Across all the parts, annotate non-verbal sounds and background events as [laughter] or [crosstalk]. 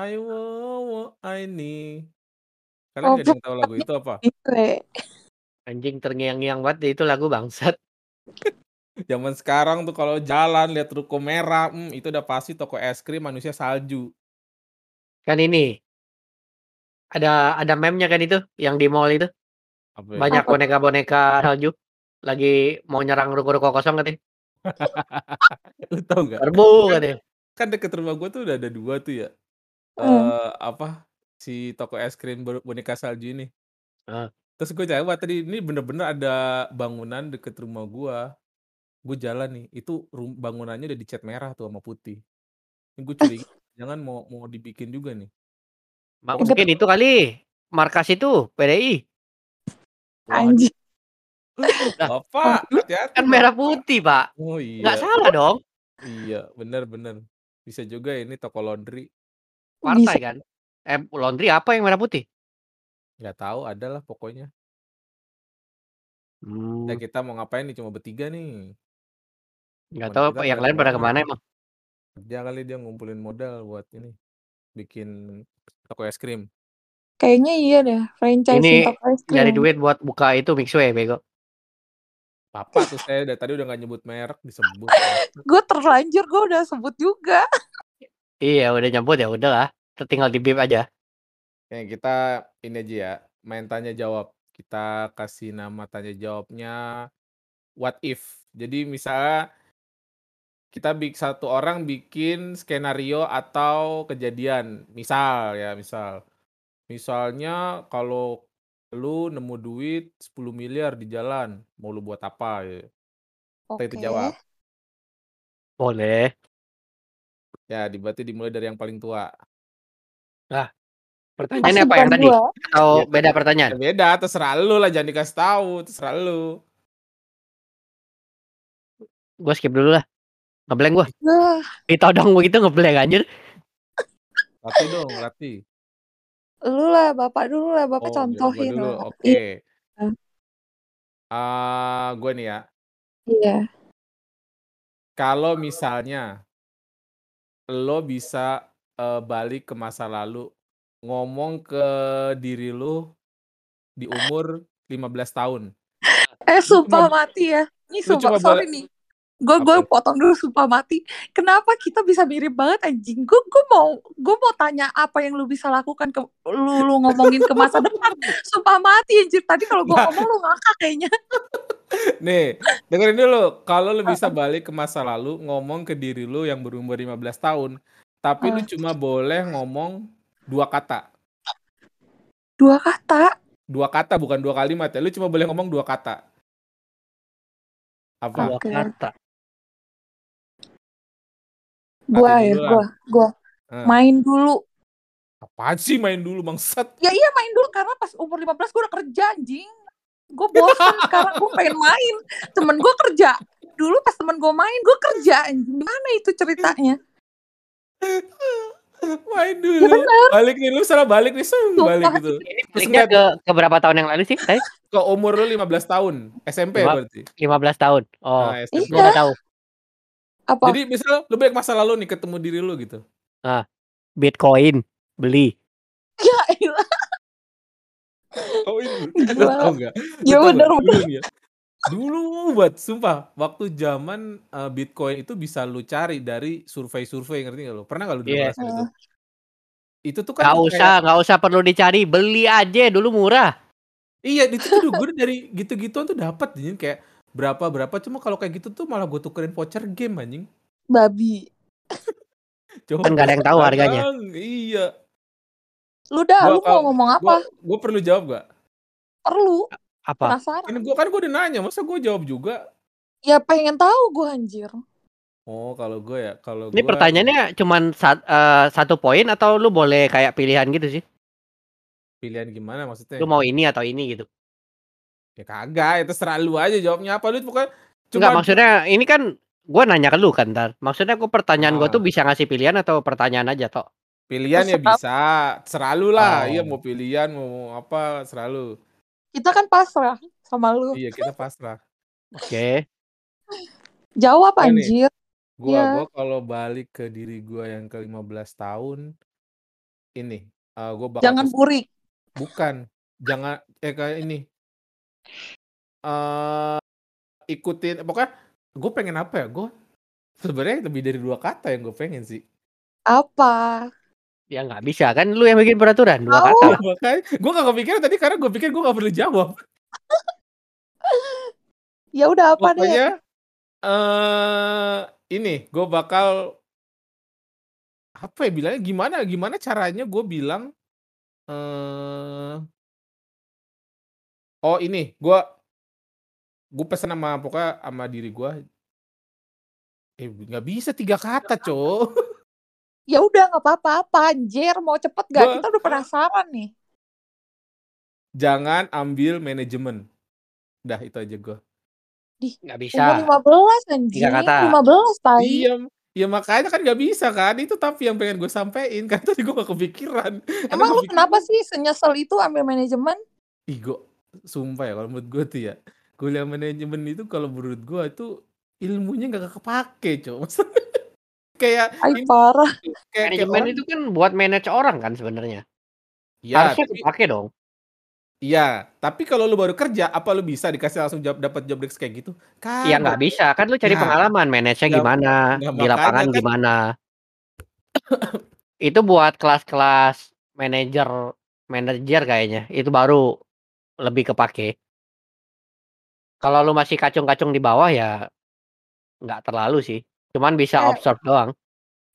I want what I need. Kalian Oh, nggak ada yang tahu lagu itu apa? Anjing terngiang-ngiang banget deh itu lagu bangsat. [laughs] Zaman sekarang tuh kalau jalan lihat ruko merah, mmm, itu udah pasti toko es krim manusia salju. Kan ini ada ada meme-nya kan itu, yang di mall itu. Apa ya? Banyak Apa? boneka-boneka salju, lagi mau nyerang ruko-ruko kosong katanya. [laughs] Lu tahu nggak? Serbu Kan katanya. kan deket rumah gua tuh udah ada 2 tuh ya, Mmm. eee, apa, si toko es krim ber boneka salju ini. Heeh. Terus gue lewat tadi, ini bener-bener ada bangunan deket rumah gua. Gue jalan nih, itu bangunannya udah dicat merah tuh sama putih. Ini gue curiga [laughs] jangan mau mau dibikin juga nih. Ma Pokoknya mungkin itu kali, markas itu, PDI. Waduh. Anjing. Lah, Bapak, hati-hati kan merah putih, Pak. Oh Nggak iya. salah dong. Iya, bener bener. Bisa juga ini toko laundry. Partai Bisa. kan? Eh, laundry apa yang merah putih? Nggak tahu, ada lah pokoknya. Ya Mmm. kita mau ngapain nih, cuma bertiga nih. Nggak tahu apa yang lain pada ke mana? emang. Kerja kali dia ngumpulin modal buat ini, bikin toko es krim. Kayaknya iya deh, franchising Ini toko es nyari krim. duit buat buka itu Mixway bego. Bapak tuh saya dari tadi udah nggak nyebut merek, disebut. [laughs] Gue terlanjur, gue udah sebut juga. Iya, udah nyebut ya udahlah, tinggal di-bip aja. Oke, kita ini aja ya, main tanya jawab. Kita kasih nama tanya jawabnya what if. Jadi misalnya kita bik satu orang bikin skenario atau kejadian. Misal ya, misal. Misalnya kalau lu nemu duit 10 miliar di jalan, mau lu buat apa ya? Oke. jawab. Boleh. Ya, di berarti dimulai dari yang paling tua. Pasti pertanyaannya apa yang bukan tadi? gua. Atau Ya, beda ya pertanyaan? beda, terserah lu lah, jangan dikasih tahu, terserah lu. Gua skip dulu lah. Nge-blank gua. Yah. Ditodong begitu nge-blank anjir. Latih dong, latih. Lu lah, Bapak dulu lah, Bapak Oh, gua contohin dulu, lah. oke. Iya. Eee, gue nih ya. Iya. Kalau misalnya lo bisa, eee, balik ke masa lalu, ngomong ke diri lu di umur 15 tahun. Eh, sumpah cuma mati ya. Ini sumpah sorry nih. Gue gue potong dulu sumpah mati. Kenapa kita bisa mirip banget anjing? Gue gue mau gue mau tanya apa yang lu bisa lakukan ke lu lu ngomongin ke masa depan. [laughs] Sumpah mati anjir. Tadi kalau gue Nah, ngomong lu ngakak kayaknya. [laughs] nih, dengerin dulu. Kalau lu bisa balik ke masa lalu, ngomong ke diri lu yang berumur 15 tahun, tapi lu cuma boleh ngomong 2 kata. 2 kata? 2 kata bukan 2 kalimat ya, lu cuma boleh ngomong 2 kata. Apa? 2 Oke. kata. Gua ya, gua gua Heeh. main dulu. Apaan sih main dulu, bangsat? Ya iya main dulu karena pas umur 15 gue udah kerja anjing. Gue bosen sekarang gue pengen main. Temen gue kerja. Dulu pas temen gue main, gue kerja anjing. Gimana itu ceritanya? Main Ya dulu. bener. Balik nih, lu salah balik nih, sung, balik gitu. Ini Terus baliknya ke ke berapa tahun yang lalu sih tadi? ke umur lu 15 tahun, SMP Lima berarti? 15 tahun. Oh, Nah, SMP. gua Iya. nggak tahu. Apa? Jadi misal lu balik masa lalu nih, ketemu diri lu gitu. Ah, Bitcoin, beli. Ya elah. Oh ini, lu Gila. tau? Lu Ya bener? Dulu bener. ya, dulu buat sumpah, waktu zaman, eee, Bitcoin itu bisa lu cari dari survei-survei, ngerti nggak lu? Pernah nggak lu denger Iya. ngerasain itu? Itu tuh kan Nggak kayak usah nggak usah perlu dicari, beli aja dulu murah. Iya, itu tuh dulu gue dari gitu-gituan tuh dapat anjing, kayak berapa-berapa, cuma kalau kayak gitu tuh malah gue tukerin voucher game anjing. Babi. [laughs] Coba Kan nggak ada yang tahu harganya. iya. Lu dah, Gua lu mau ngomong apa? gua perlu jawab nggak? Perlu. Apa? Kan Penasaran. gua kan gua udah nanya, masa gua jawab juga? Ya pengen tahu gue anjir. Oh, kalau gua ya, kalau Ini gua pertanyaannya cuman sat eee, 1 poin atau lu boleh kayak pilihan gitu sih? Pilihan gimana Lu maksudnya? mau ini atau ini gitu? Ya kagak, itu terserah lu aja jawabnya apa, lu pokoknya Enggak, cuman maksudnya ini kan gua nanya ke lu kan entar. Maksudnya gua pertanyaan gua tuh Ah. bisa ngasih pilihan atau pertanyaan aja tok? Pilihan ya bisa, terserah lu lah. Iya Oh. mau pilihan, mau apa, terserah lu. Kita kan pasrah sama lu. Iya, kita pasrah. Oke. Jawab Gua nih, anjir. gua Iya. gua kalau balik ke diri gua yang ke-15 tahun ini, eee, gue bakal Jangan burik. bukan, jangan eh, kayak ini eee, ikutin pokoknya gue pengen apa ya, gue sebenarnya lebih dari 2 kata yang gue pengen sih. Apa? Ya nggak bisa, kan lu yang bikin peraturan, 2 kata Tahu. Iya lah. makanya, gue nggak kepikiran tadi karena gue pikir gue nggak perlu jawab. [laughs] Ya udah apa deh? Pokoknya, eee, ini, gue bakal apa ya bilangnya, gimana gimana caranya gue bilang, eee oh ini, gue gue pesen sama pokoknya sama diri gue eh, nggak bisa 3 kata, Cok. [laughs] Ya udah nggak apa-apa, apa anjir, mau cepet nggak? Gue Kita udah penasaran nih. Jangan ambil manajemen. Udah itu aja gue. Dih, Nggak umur bisa. 15 3 anjing, kata. 15 tai. Iya, ya makanya kan nggak bisa kan, itu tapi yang pengen gue sampein, kan [laughs] tadi gue nggak kepikiran. Karena Emang lu kepikiran kenapa sih senyesel itu ambil manajemen? Ih, gue sumpah ya kalau menurut gue tuh ya, kuliah manajemen itu kalau menurut gue itu ilmunya nggak kepake, Cok. Maksudnya [laughs] kayak Ay ini parah. kayak Manajemen itu kan buat manage orang kan sebenarnya. iya, Harusnya tapi kepake dong. iya, tapi kalau lu baru kerja, apa lu bisa dikasih langsung job dapat job desk kayak gitu? Ya Kagak. nggak bisa, kan lu cari Nah, pengalaman, manage-nya nah, gimana, nah di lapangan makanya kan gimana. [coughs] Itu buat kelas-kelas manajer manajer kayaknya, itu baru lebih kepake. Kalau lu masih kacung-kacung di bawah ya nggak terlalu sih, cuman bisa Eh, observe doang.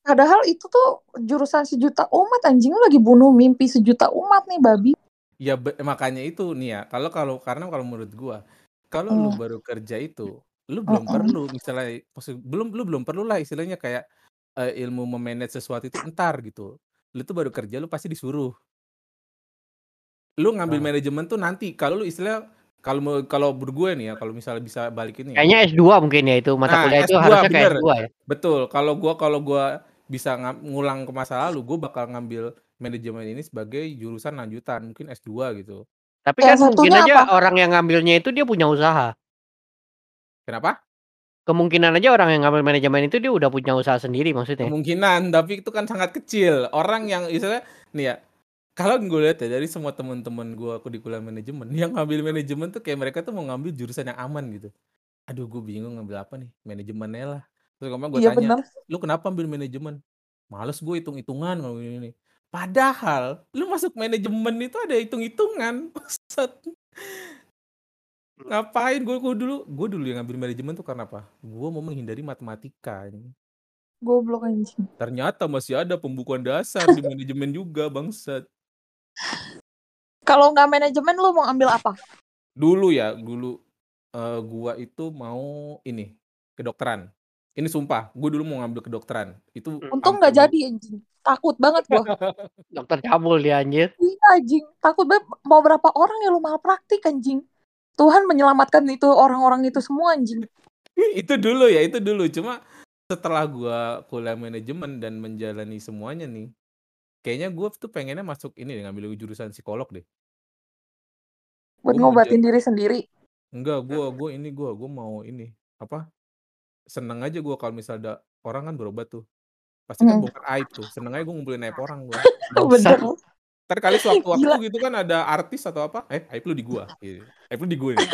padahal itu tuh jurusan sejuta umat anjing lu lagi bunuh mimpi sejuta umat nih babi. Ya makanya itu nih ya, kalau kalau karena kalau menurut gua, kalau lu Hmm. baru kerja itu, lu belum Mm-mm. perlu misalnya maksud belum lu belum perlulah istilahnya kayak, eee, ilmu me-manage sesuatu itu entar gitu. Lu tuh baru kerja lu pasti disuruh. Lu ngambil Nah. manajemen tuh nanti, kalau lu istilahnya kalau kalau gue nih ya, kalau misalnya bisa balik ini ya. Kayaknya S2 mungkin ya itu, mata Nah, kuliah itu S2 harusnya kayak bener, S2 ya? betul. Kalau gua kalau gua bisa ngulang ke masa lalu, gua bakal ngambil manajemen ini sebagai jurusan lanjutan, mungkin S2 gitu. Tapi kan mungkin aja apa? orang yang ngambilnya itu dia punya usaha. Kenapa? Kemungkinan aja orang yang ngambil manajemen itu dia udah punya usaha sendiri maksudnya. Kemungkinan, tapi itu kan sangat kecil. Orang yang istilahnya nih ya, kalau gue lihat ya dari semua teman-teman gue aku di kuliah manajemen, yang ngambil manajemen tuh kayak mereka tuh mau ngambil jurusan yang aman gitu. Aduh, gue bingung ngambil apa nih, manajemennya lah. Terus kemarin gue Iya tanya, bener. lu kenapa ambil manajemen? Males gue hitung-hitungan kalau ini. Padahal lu masuk manajemen itu ada hitung-hitungan. [laughs] Bangsat. Ngapain gue gue dulu gue dulu yang ngambil manajemen tuh karena apa? Gue mau menghindari matematika. ini. Goblok anjing. Ternyata masih ada pembukuan dasar di manajemen juga, bangsat. Kalau nggak manajemen lu mau ambil apa? Dulu ya, dulu eh, gua itu mau ini kedokteran. Ini sumpah, gue dulu mau ngambil kedokteran. Itu Untung sampai nggak gua- jadi anjing. Takut banget gua. [laughs] Dokter cabul dia anjir. Iya anjing. Takut banget mau berapa orang ya lu malpraktik anjing. Tuhan menyelamatkan itu orang-orang itu semua anjing. [laughs] itu dulu ya, itu dulu. Cuma setelah gua kuliah manajemen dan menjalani semuanya nih, kayaknya gue tuh pengennya masuk ini deh, ngambil jurusan psikolog deh. Buat Gua mau ngobatin diri sendiri. Enggak, gua gua ini gua gua mau ini apa? Seneng aja gua kalau misalnya ada orang kan berobat tuh. Pasti kan Mm. bongkar aib tuh. Seneng aja gua ngumpulin aib orang gua. [laughs] Bangsat. Bener. Ntar kali sewaktu-waktu Gila. gitu kan ada artis atau apa, eh aib lu di gua. Gitu. Aib lu di gua nih.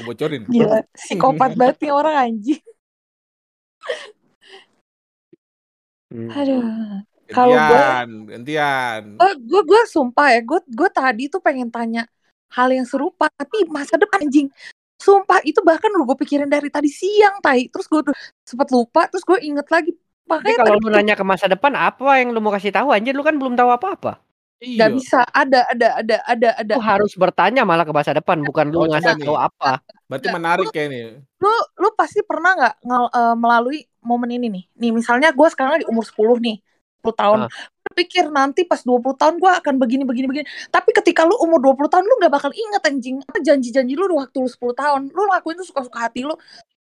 Gua bocorin. Gila. [laughs] Psikopat banget nih orang anjing. Hmm. Aduh. Kalau gue Gantian, gantian. gue gue gue sumpah ya gue gue tadi tuh pengen tanya hal yang serupa tapi masa depan anjing sumpah itu bahkan lu gue pikirin dari tadi siang tai terus gue tuh sempet lupa terus gue inget lagi Tapi makanya kalau lu nanya ke masa depan apa yang lu mau kasih tahu anjir lu kan belum tahu apa-apa. Iya. bisa ada ada ada ada ada Lu harus bertanya malah ke masa depan bukan lu Oh, coba ngasih nih. tahu apa. Berarti Nggak, menarik lu kayak nih. lu lu pasti pernah nggak ngel- eh, melalui momen ini nih nih misalnya gue sekarang lagi umur 10 nih 10 tahun Ah. Lu pikir nanti pas 20 tahun gue akan begini begini begini tapi ketika lu umur 20 tahun lu nggak bakal inget anjing janji-janji lu waktu lu 10 tahun lu lakuin tuh suka-suka hati lu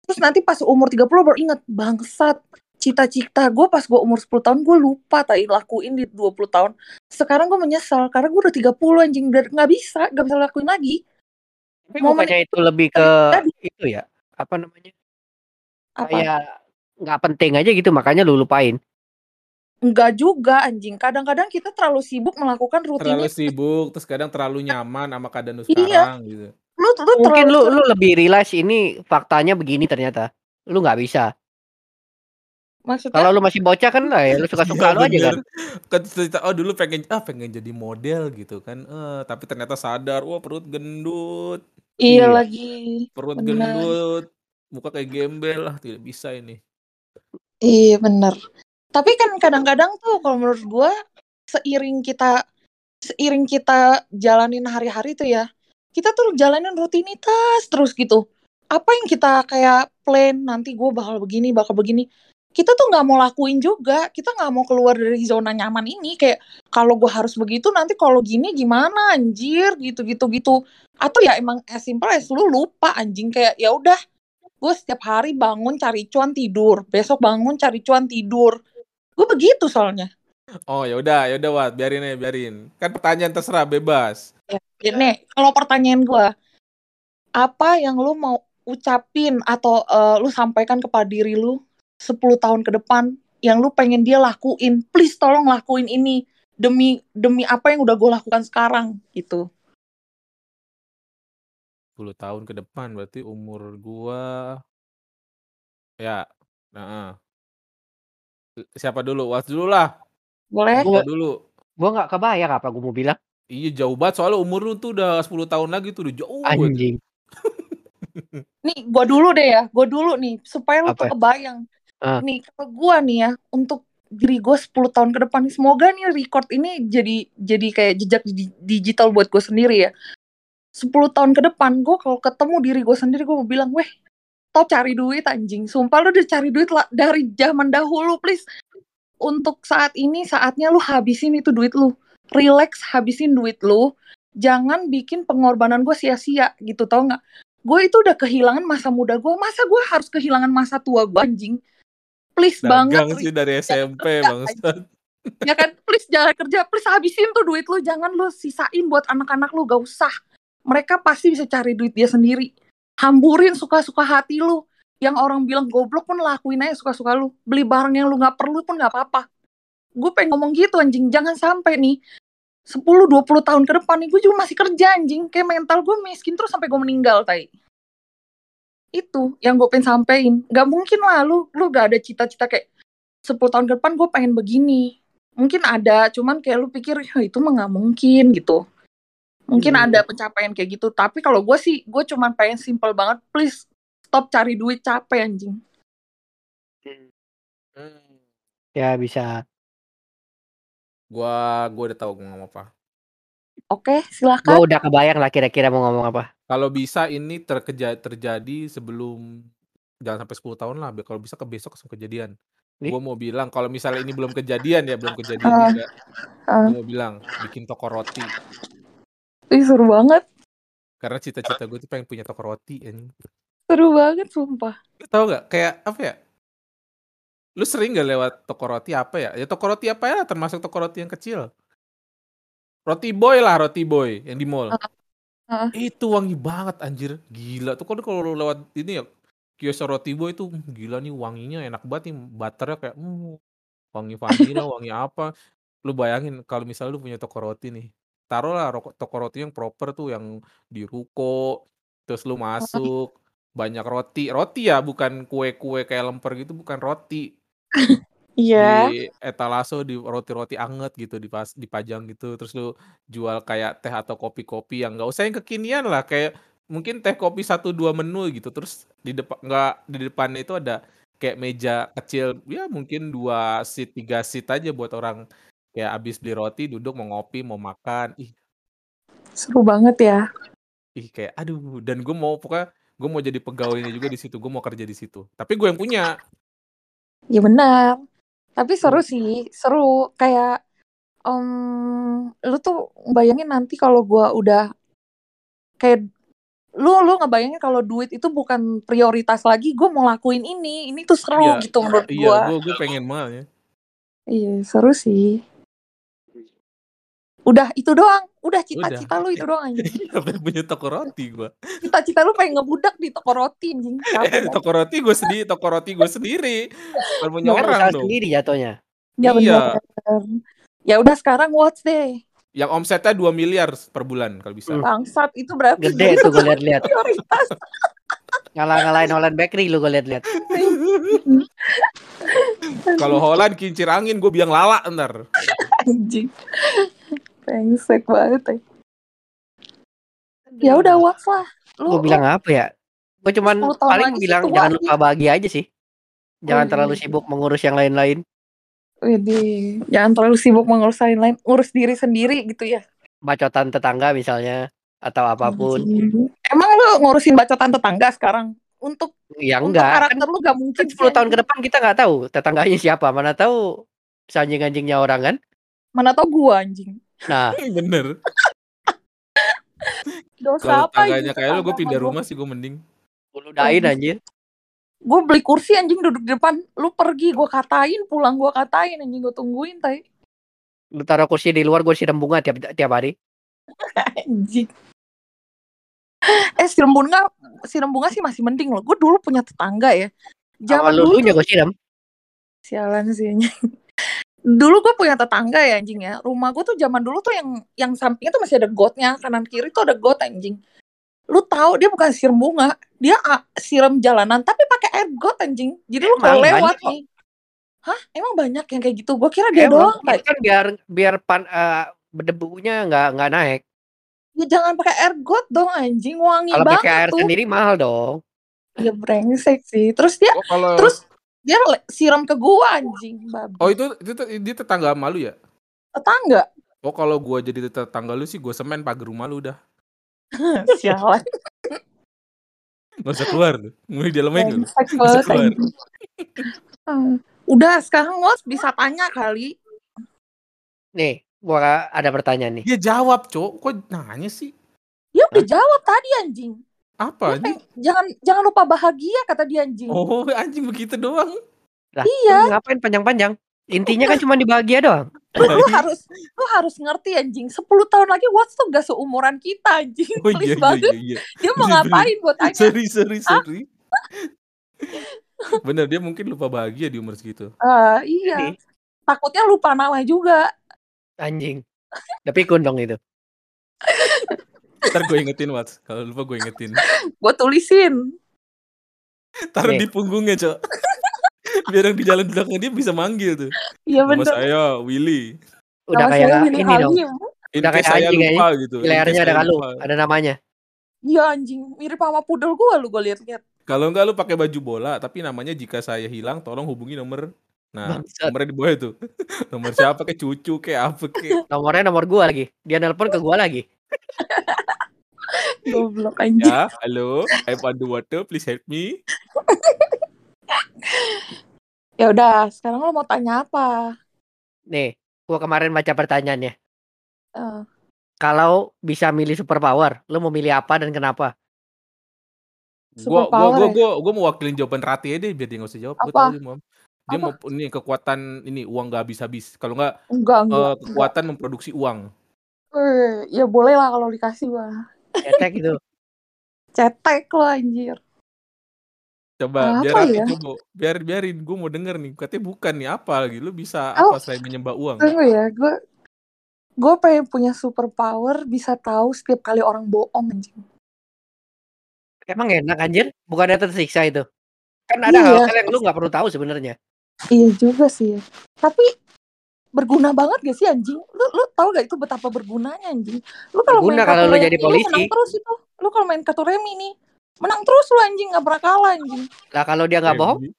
terus nanti pas umur 30 baru inget bangsat cita-cita gue pas gue umur 10 tahun gue lupa tadi lakuin di 20 tahun sekarang gue menyesal karena gue udah 30 anjing nggak bisa nggak bisa lakuin lagi Tapi bukannya itu lebih ke tadi itu ya? Apa namanya? apa Kayak nggak penting aja gitu makanya lu lupain. Enggak juga anjing, kadang-kadang kita terlalu sibuk melakukan Terlalu rutinitas. sibuk, terus kadang terlalu nyaman sama keadaan lu Iya. sekarang gitu. Lu lu Mungkin terlalu lu lu lebih realize ini faktanya begini ternyata. Lu nggak bisa. Maksudnya? Kalau lu masih bocah kan lah ya lu suka-suka Iya lu aja kan. Kan cerita, oh dulu pengen ah pengen jadi model gitu kan, eh tapi ternyata sadar, wah perut gendut. Iya Iya. lagi, Perut bener. gendut, muka kayak gembel, ah tidak bisa ini. Iya bener. Tapi kan kadang-kadang tuh kalau menurut gua seiring kita seiring kita jalanin hari-hari tuh ya, kita tuh jalanin rutinitas terus gitu. Apa yang kita kayak plan nanti gua bakal begini, bakal begini. Kita tuh nggak mau lakuin juga. Kita nggak mau keluar dari zona nyaman ini. Kayak kalau gua harus begitu nanti kalau gini gimana anjir gitu-gitu gitu. Atau ya emang as simple as lu lupa anjing kayak ya udah gue setiap hari bangun cari cuan tidur besok bangun cari cuan tidur gue begitu soalnya Oh ya udah, ya udah Wat, biarin aja, biarin. Kan pertanyaan terserah bebas. ya nih kalau pertanyaan gue apa yang lu mau ucapin atau eh, lu sampaikan kepada diri lu 10 tahun ke depan yang lu pengen dia lakuin please tolong lakuin ini demi demi apa yang udah gue lakukan sekarang gitu 10 tahun ke depan berarti umur gua ya, heeh. Siapa dulu? Wat dulu lah. boleh Gua dulu. gua nggak kebayang apa gua mau bilang. Iya jauh banget soalnya umur lu tuh udah 10 tahun lagi tuh udah jauh. Anjing. [laughs] nih gue dulu deh ya gue dulu nih supaya lu tuh Apa? kebayang Ah. nih kalau gue nih ya untuk diri gue 10 tahun ke depan nih semoga nih record ini jadi jadi kayak jejak di- digital buat gue sendiri ya 10 tahun ke depan gue kalau ketemu diri gue sendiri gue mau bilang weh top cari duit anjing. Sumpah lu udah cari duit lah dari zaman dahulu please. Untuk saat ini saatnya lu habisin itu duit lu. Relax habisin duit lu. Jangan bikin pengorbanan gue sia-sia gitu tau nggak? Gue itu udah kehilangan masa muda gue masa gue harus kehilangan masa tua gue anjing? Please banget Dagang sih dari SMP bangsat. ya kan? Please jangan kerja please habisin tuh duit lu. Jangan lu sisain buat anak-anak lu gak usah. Mereka pasti bisa cari duit dia sendiri hamburin suka-suka hati lu. Yang orang bilang goblok pun lakuin aja suka-suka lu. Beli barang yang lu nggak perlu pun nggak apa-apa. Gue pengen ngomong gitu anjing. Jangan sampai nih 10-20 tahun ke depan nih gue juga masih kerja anjing. Kayak mental gue miskin terus sampai gue meninggal tai. Itu yang gue pengen sampein. Nggak mungkin lah lu lu gak ada cita-cita kayak 10 tahun ke depan gue pengen begini. Mungkin ada cuman kayak lu pikir itu mah nggak mungkin gitu mungkin Hmm. ada pencapaian kayak gitu tapi kalau gue sih gue cuman pengen simple banget please stop cari duit capek anjing Hmm. Ya bisa. Gua gua udah tahu gua ngomong apa. oke silakan udah kebayang lah kira-kira mau ngomong apa. Kalau bisa ini terkeja terjadi sebelum jangan sampai 10 tahun lah, biar kalau bisa ke besok langsung kejadian. Gua mau bilang kalau misalnya ini belum kejadian ya, belum kejadian Ah, juga. ah. Gua mau bilang bikin toko roti. Ih, seru banget Karena cita-cita gue tuh pengen punya toko roti anjing. seru banget sumpah Lu tahu nggak kayak apa ya? Lu sering nggak lewat toko roti apa ya? Ya toko roti apa ya termasuk toko roti yang kecil. Roti boy lah, roti boy yang di mall. Ah. Itu wangi banget anjir. Gila tuh kan kalau lu lewat ini ya kios roti boy itu gila nih wanginya enak banget nih butternya kayak hmm, wangi vanila, [laughs] wangi apa. Lu bayangin kalau misalnya lu punya toko roti nih. Taruhlah roko- toko roti yang proper tuh yang di ruko, terus lu masuk banyak roti. Roti ya bukan kue-kue kayak lemper gitu, bukan roti. [laughs] Iya. Di etalase di roti-roti anget gitu dipas dipajang gitu. Terus lu jual kayak teh atau kopi-kopi yang nggak usah yang kekinian lah kayak mungkin teh kopi satu dua menu gitu. Terus di depan nggak di depannya itu ada kayak meja kecil. Ya mungkin dua seat tiga seat aja buat orang kayak abis beli roti duduk mau ngopi mau makan. Ih. Seru banget ya. Ih kayak aduh. Dan gue mau pokoknya gue mau jadi pegawainya juga di situ gue mau kerja di situ. Tapi gue yang punya. Ya benar. Tapi seru sih seru. Kayak em lu tuh bayangin nanti kalau gua udah kayak lu lu ngebayangin kalau duit itu bukan prioritas lagi gue mau lakuin ini. Ini tuh seru Iya, gitu menurut iya gue gue pengen banget ya. Iya seru sih udah itu doang udah cita-cita lu itu doang anjing [laughs] Iya, pengen punya toko roti gue. cita-cita lu pengen ngebudak di toko roti anjing [laughs] Eh, toko roti gue sendiri, toko roti gue sendiri. Bukan punya Kan orang dong. sendiri jatuhnya. Ya Iya. bener. Ya udah sekarang watch deh. Yang omsetnya 2 miliar per bulan kalau bisa. Hmm. Bangsat itu berarti Gede tuh gue lihat-lihat. prioritas [laughs] Ngalah-ngalahin Holland Bakery lu gue lihat-lihat. Kalau Holland kincir angin gue biang lala ntar. anjing. Brengsek banget ya. Ya udah watch lah. Lu, Gue bilang apa ya? Gue cuman 10 tahun paling bilang jangan lupa bahagia aja sih. Jangan Oh, terlalu iya. sibuk mengurus yang lain-lain. Widih, jangan terlalu sibuk mengurus lain lain, ngurus diri sendiri gitu ya. Bacotan tetangga misalnya atau apa pun. Anjing. Emang lu ngurusin bacotan tetangga sekarang? Untuk Ya untuk enggak. Kan, karakter lu gak mungkin kan sih, 10 tahun ke anjing. depan kita nggak tahu tetangganya siapa. Mana tahu anjing-anjingnya orang kan. Mana tau gua anjing. Nah, [laughs] Bener. Dosa Kalau apa anjing kayak lu gue pindah rumah sih gue mending. gue ludahin anjir. Gue beli kursi anjing duduk di depan. Lu pergi gua katain, pulang gua katain anjing gua tungguin tai. Lu taruh kursi di luar gue siram bunga tiap tiap hari. [laughs] Anjing. Eh siram bunga, siram bunga sih masih mending loh. Gue dulu punya tetangga ya. Zaman Awal dulu gue siram. Sialan sih anjing. Dulu gue punya tetangga ya anjing ya. Rumah gue tuh zaman dulu tuh yang yang sampingnya tuh masih ada gotnya, kanan kiri tuh ada got anjing. Lu tahu dia bukan siram bunga, dia ah, siram jalanan tapi pakai air got anjing. Jadi lu kalau lewat nih. Hah? Emang banyak yang kayak gitu? Gue kira dia Emang doang. kan biar biar pan eh, berdebunya nggak nggak naik. Ya jangan pakai air got dong anjing, wangi Kalau pakai banget air tuh. sendiri mahal dong. Ya brengsek sih. Terus dia Oh kalau terus dia siram ke gua anjing, babi. Oh itu itu dia tetangga malu ya? Tetangga. Oh kalau gua jadi tetangga lu sih gue semen pagar rumah lu udah. [laughs] Sialan. Nggak usah keluar lu. Mulai keluar. anjing. [laughs] Hmm. Udah sekarang Mos bisa tanya kali. Nih, gua ada pertanyaan nih. Dia jawab, Cok. Kok nanya sih? Ya udah jawab tadi anjing. Apa nih? peng- jangan jangan lupa bahagia kata dia anjing. Oh, anjing begitu doang. Lah, Iya. ngapain panjang-panjang? Intinya kan cuma di bahagia doang. Lu, lu harus lu harus ngerti anjing. 10 tahun lagi Watts tuh gak seumuran kita anjing. Oh Please iya iya banget. iya iya. Dia mau ngapain buat tanya? Sorry sorry sorry. Bener dia mungkin lupa bahagia di umur segitu. Ah, iya. Ini Takutnya lupa nama juga. anjing. Tapi kundong itu. [laughs] Ntar gue ingetin Wats. Kalau lupa gue ingetin. Gue tulisin. Taruh Nih. di punggungnya, Cok. Biar yang di jalan belakang dia bisa manggil tuh. Iya Nama bener. saya Willy. Udah Nama kayak ini dong. Udah kayak saya anjing lupa gitu. Di In lehernya case ada kalung, ada namanya. Iya anjing. Mirip sama pudel gue lu gue liat-liat. Kalau enggak lu pakai baju bola, tapi namanya jika saya hilang tolong hubungi nomor Nah, Bangsat. nomornya di bawah itu. [laughs] nomor siapa kayak cucu kayak apa kayak. Nomornya nomor gua lagi. Dia nelpon ke gua lagi. Goblok anjing. Ya, halo, I'm underwater, please help me. [laughs] Ya udah, sekarang lo mau tanya apa? Nih, gua kemarin baca pertanyaannya. Eh, Kalau bisa milih superpower, lu mau milih apa dan kenapa? Gua gua superpower gua ya? gua, gua mau wakilin jawaban Rati aja deh biar dia nggak usah jawab. Gua Apa? tahu dia mau dia Apa? mau ini kekuatan ini uang nggak habis-habis. Kalau nggak Enggak, eh, enggak, enggak. kekuatan memproduksi uang. Eh, ya boleh lah kalau dikasih mah. Cetek itu. Cetek lo anjir. Coba biar Apa Rati ya? coba. Biar biarin gua mau denger nih. Katanya bukan nih apa lagi. Lu bisa Oh. apa selain menyembah uang? Tunggu ya, gue gue pengen punya superpower bisa tahu setiap kali orang bohong anjing. Emang enak anjir? Bukannya tersiksa itu? Kan ada Iya. hal-hal yang lu nggak perlu tahu sebenarnya. Iya juga sih ya. Tapi berguna banget gak sih anjing? Lu lu tahu gak itu betapa bergunanya anjing? Lu kalau Berguna main kalau kartu lu remi, jadi lu polisi. menang terus itu. Lu kalau main kartu remi nih, menang terus lu anjing nggak pernah kalah anjing. Lah kalau dia nggak bohong, Remi.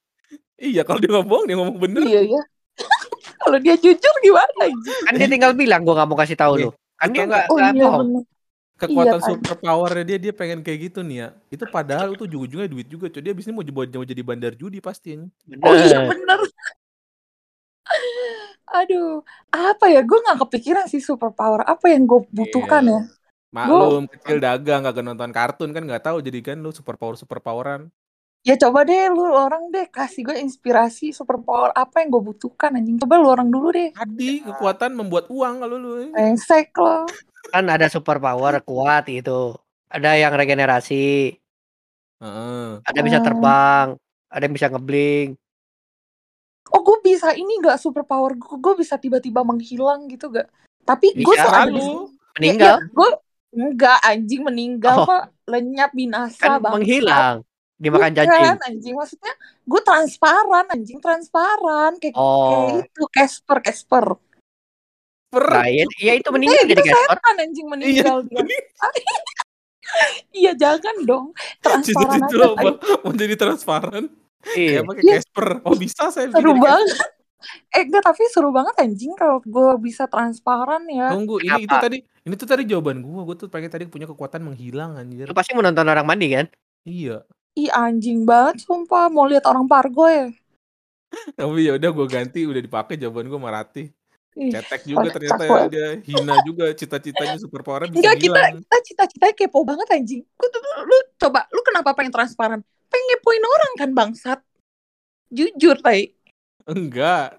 Iya, kalau dia nggak bohong dia ngomong bener. Iya ya. [laughs] kalau dia jujur gimana anjing? kan dia tinggal bilang gua nggak mau kasih tahu Nih, lu. Kan dia nggak Oh iya bohong. bener. Kekuatan Iya, kan. super powernya dia dia pengen kayak gitu nih ya. Itu padahal itu ujung-ujungnya duit juga. Coy. Dia abis ini mau, jadi- mau jadi bandar judi pasti. Oh iya Bener. [laughs] Aduh, apa ya? Gue nggak kepikiran sih superpower. Apa yang gue butuhkan Iya. ya? Maklum kecil dagang gak nonton kartun kan nggak tahu jadi kan lu super power super poweran. Ya coba deh lu orang deh kasih gue inspirasi superpower apa yang gue butuhkan anjing. Coba lu orang dulu deh. Tadi kekuatan membuat uang kalau lu. Brengsek lo. Kan ada super power kuat itu. Ada yang regenerasi, Heeh. ada bisa Hmm. terbang, ada yang bisa ngebling. Oh gue bisa ini nggak super power gue gue bisa tiba-tiba menghilang gitu gak tapi gue tuh ada Terlalu. di ya, Meninggal gue enggak anjing meninggal Oh. lenyap binasa kan bang menghilang dimakan Bukan, cacing. anjing maksudnya gue transparan anjing transparan kayak Oh, kayak itu Casper Casper Per. nah, ya, ya itu meninggal Eh, jadi itu Casper. setan anjing meninggal dia [laughs] [laughs] iya jangan dong transparan lo tai. apa? Mau jadi transparan? Iya. Pakai Iya. Casper. Oh bisa saya bikin seru banget eh enggak tapi seru banget anjing kalau gue bisa transparan ya Tunggu, ini itu Kenapa? tadi, ini tuh tadi jawaban gua. Gua tuh pengen tadi punya kekuatan menghilang anjir. Lu pasti mau nonton orang mandi kan? Iya. ih anjing banget sumpah mau lihat orang pargo ya Tapi ya udah gua ganti, udah dipakai jawaban gua Marati. Cetek juga ternyata ya, dia hina juga cita-citanya super power bisa Enggak kita hilang. kita cita-citanya kepo banget anjing. Lu, tuh- lu, lu coba lu kenapa pengen transparan? Pengen ngepoin orang kan bangsat. Jujur tai. Enggak.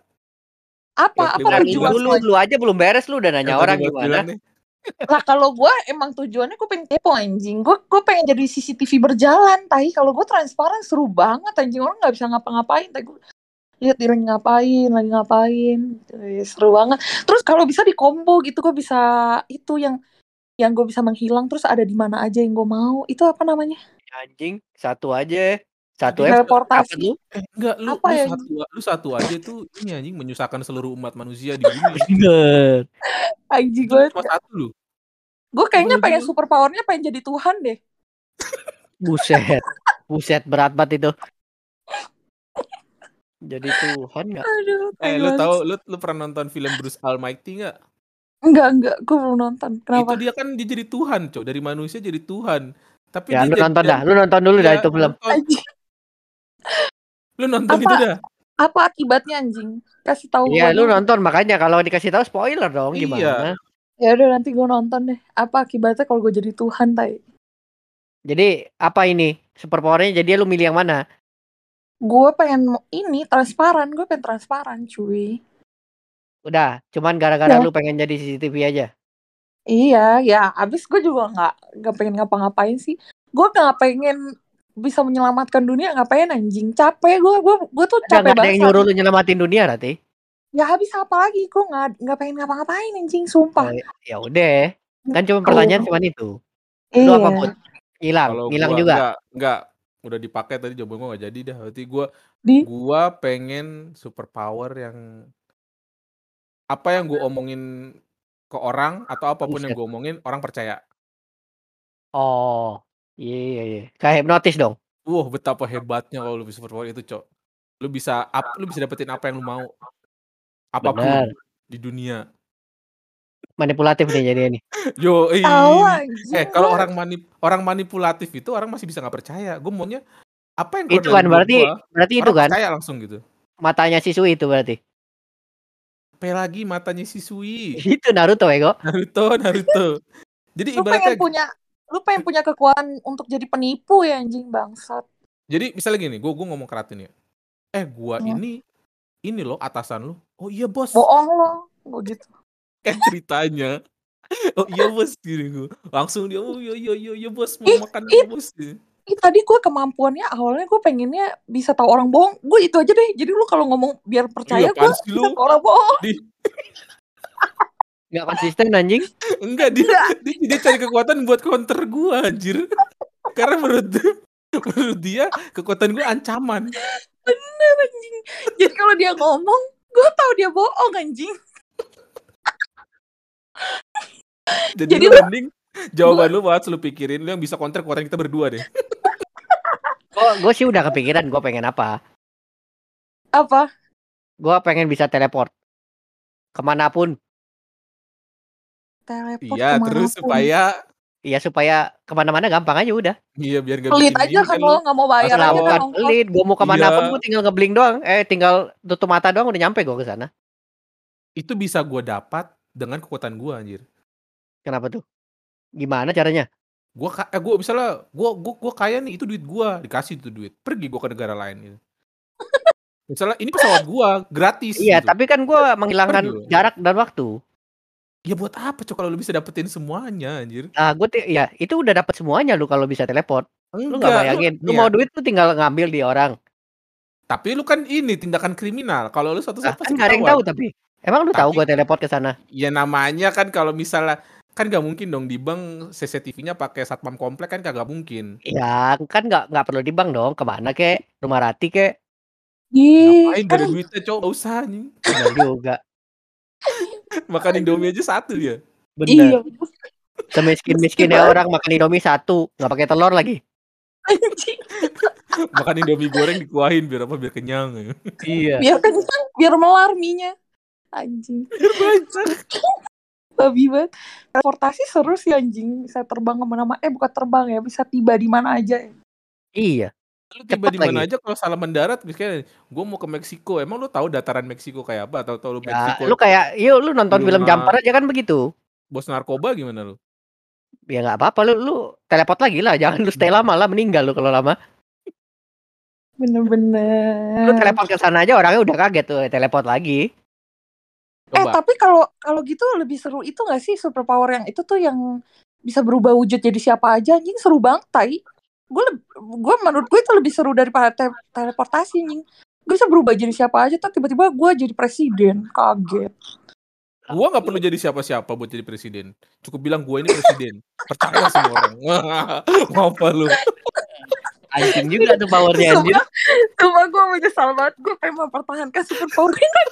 Apa apa tujuan dulu, lu? lu aja belum beres lu udah nanya orang gimana? Lah kalau gue emang tujuannya gue pengen kepo anjing. Gue gue pengen jadi CCTV berjalan tai. Kalau gue transparan seru banget anjing orang nggak bisa ngapa-ngapain. Tai gue lihat dia lagi ngapain, lagi ngapain. Eh, seru banget. Terus kalau bisa di combo gitu gue bisa itu yang yang gue bisa menghilang terus ada di mana aja yang gue mau. Itu apa namanya? Anjing, satu aja. Satu Teleportasi. dapat lu. Enggak, lu Apa lu ya? satu lu satu aja tuh ini anjing menyusahkan seluruh umat manusia di bumi. Bener. Anjing gue. cuma satu lu. Gue kayaknya pengen super powernya pengen jadi Tuhan deh. Buset. Buset berat banget itu. Jadi Tuhan nggak? Aduh, Eh, lu tahu lu lu pernah nonton film Bruce Almighty nggak? Enggak, enggak, gue belum nonton. Kenapa? Itu dia kan dia jadi Tuhan, Cok. Dari manusia jadi Tuhan. Tapi Ya lu nonton dah, lu nonton dulu dah Iya, itu. Anjing, Lu nonton Apa? itu dah. apa akibatnya anjing? Kasih tahu Iya, lu nonton makanya kalau dikasih tahu spoiler dong Iya. gimana. Ya udah nanti gue nonton deh. Apa akibatnya kalau gue jadi Tuhan, tai? Jadi apa ini? Super powernya jadi lu milih yang mana? Gue pengen ini transparan, gue pengen transparan, cuy. Udah, cuman gara-gara Ya. lu pengen jadi CCTV aja. Iya, ya. Abis gue juga nggak nggak pengen ngapa-ngapain sih. Gue nggak pengen bisa menyelamatkan dunia, ngapain anjing? Capek gue, gue, gue tuh Ada capek nggak ada banget. yang saat nyuruh lu nyelamatin dunia nanti? Ya habis apa lagi? Gue nggak nggak pengen ngapa-ngapain anjing, Oh, sumpah. ya udah. Kan cuma pertanyaan cuma itu. Lu Iya. apa put? Ngilang, Kalau ngilang gua juga. enggak, enggak. Udah dipakai tadi jawaban gua enggak jadi dah. Berarti gua Di gua pengen super power yang apa yang gua omongin ke orang atau apa pun yang Buset. gua omongin orang percaya. Oh, iya iya iya. Kayak hipnotis dong. Wah, betapa hebatnya kalau lu bisa super power itu, Cok. Lu bisa ap, lu bisa dapetin apa yang lu mau. Apa pun Benar. di dunia. Manipulatif nih jadi ini. Yo, eh kalau orang manip orang manipulatif itu orang masih bisa nggak percaya. Gue maunya apa yang Itu kan berarti gua, berarti itu kan percaya langsung gitu. matanya siswi itu berarti. Apa lagi matanya si Sui. Itu Naruto Ego. Naruto, Naruto. Jadi lu ibaratnya pengen punya lu pengen punya kekuatan untuk jadi penipu ya anjing bangsat jadi misalnya gini, gue gue ngomong ke Ratu nih. Eh, gua Hmm. ini ini loh atasan lu. Oh iya, Bos. bohong lo gue gitu Kayak ceritanya. Oh iya, Bos gini gue. Langsung dia, oh iya iya iya, iya Bos mau Ih, makan Bos. Ih, tadi gue kemampuannya awalnya gue pengennya bisa tahu orang bohong gue itu aja deh jadi lu kalau ngomong biar percaya gue bisa tahu orang bohong Nggak konsisten anjing. Enggak dia, dia dia cari kekuatan buat counter gua anjir. Karena menurut menurut dia kekuatan gua ancaman. bener anjing jadi kalau dia ngomong gue tahu dia bohong anjing Jadi, Jadi lu lu- mending jawaban lu buat lu pikirin lu yang bisa counter kekuatan kita berdua deh. Gue gue sih udah kepikiran gue pengen apa. apa Gue pengen bisa teleport ke mana pun. teleport Iya, terus ke mana pun. supaya Iya supaya ke mana-mana gampang aja udah. iya biar gak pelit aja kan kan lo nggak mau bayar Masa aja kan pelit, gue mau ke mana pun Iya. gue tinggal ngebling doang. Eh tinggal tutup mata doang udah nyampe gue ke sana. Itu bisa gua dapat dengan kekuatan gua anjir. Kenapa tuh? Gimana caranya? Gua ka- eh, gua misalnya gua gua gua kaya nih itu duit gua, dikasih itu duit. Pergi gua ke negara lain gitu. [laughs] Misalnya ini pesawat gua gratis Iya, gitu. tapi kan gue menghilangkan Pergi jarak dan waktu. Ya buat apa cok kalau lu bisa dapetin semuanya anjir? Nah, gue ya itu udah dapat semuanya lu kalau bisa teleport. Lu nggak Enggak, bayangin. Lu nih mau ya, duit lu tinggal ngambil di orang. Tapi lu kan ini tindakan kriminal. Kalau lu suatu Lah, saat kan nggak ada yang tahu tapi. Emang lu tahu Tapi gua teleport ke sana? ya namanya kan kalau misalnya kan nggak mungkin dong di bank CCTV-nya pakai satpam komplek kan kagak mungkin. Ya, kan nggak nggak perlu di bank dong. Ke mana kek? Rumah Rati kek? Ngapain gak kan duitnya cowok usah anjing. Bener juga. [laughs] Makan Indomie aja satu dia. iya Bener. Semiskin-miskinnya orang makan Indomie satu, nggak pakai telur lagi. anjing. [laughs] Makan Indomie goreng dikuahin biar apa biar kenyang. Iya. Biar kenyang, biar melar mie-nya. Anjing. Babi banget. Transportasi seru sih anjing. Bisa terbang ke mana-mana. Eh bukan terbang ya. Bisa tiba di mana aja ya. Iya. Lu tiba Cepet di mana lagi. aja kalau salah mendarat misalnya gue mau ke Meksiko. Emang lu tahu dataran Meksiko kayak apa atau tahu lu Ya, Meksiko lu kayak, yuk lu nonton film Luna- Jumper aja kan begitu. bos narkoba gimana lu? Ya nggak apa-apa lu lu teleport lagi lah, jangan lu stay lama lah meninggal lu kalau lama. Lu Bener-bener. teleport ke sana aja orangnya udah kaget tuh, teleport lagi. Eh Coba. tapi kalau kalau gitu lebih seru itu gak sih superpower yang itu tuh yang bisa berubah wujud jadi siapa aja anjing seru banget tai. Gue gue menurut gue itu lebih seru daripada te- teleportasi anjing. Gue bisa berubah jadi siapa aja tuh tiba-tiba gue jadi presiden. Kaget. Gua nggak perlu jadi siapa-siapa buat jadi presiden. Cukup bilang gua ini presiden. Percaya semua orang. [laughs] Mau apa lu? Anjing juga tuh powernya anjir. Sumpah, sumpah gue menyesal banget. Gue pengen mempertahankan superpower ini.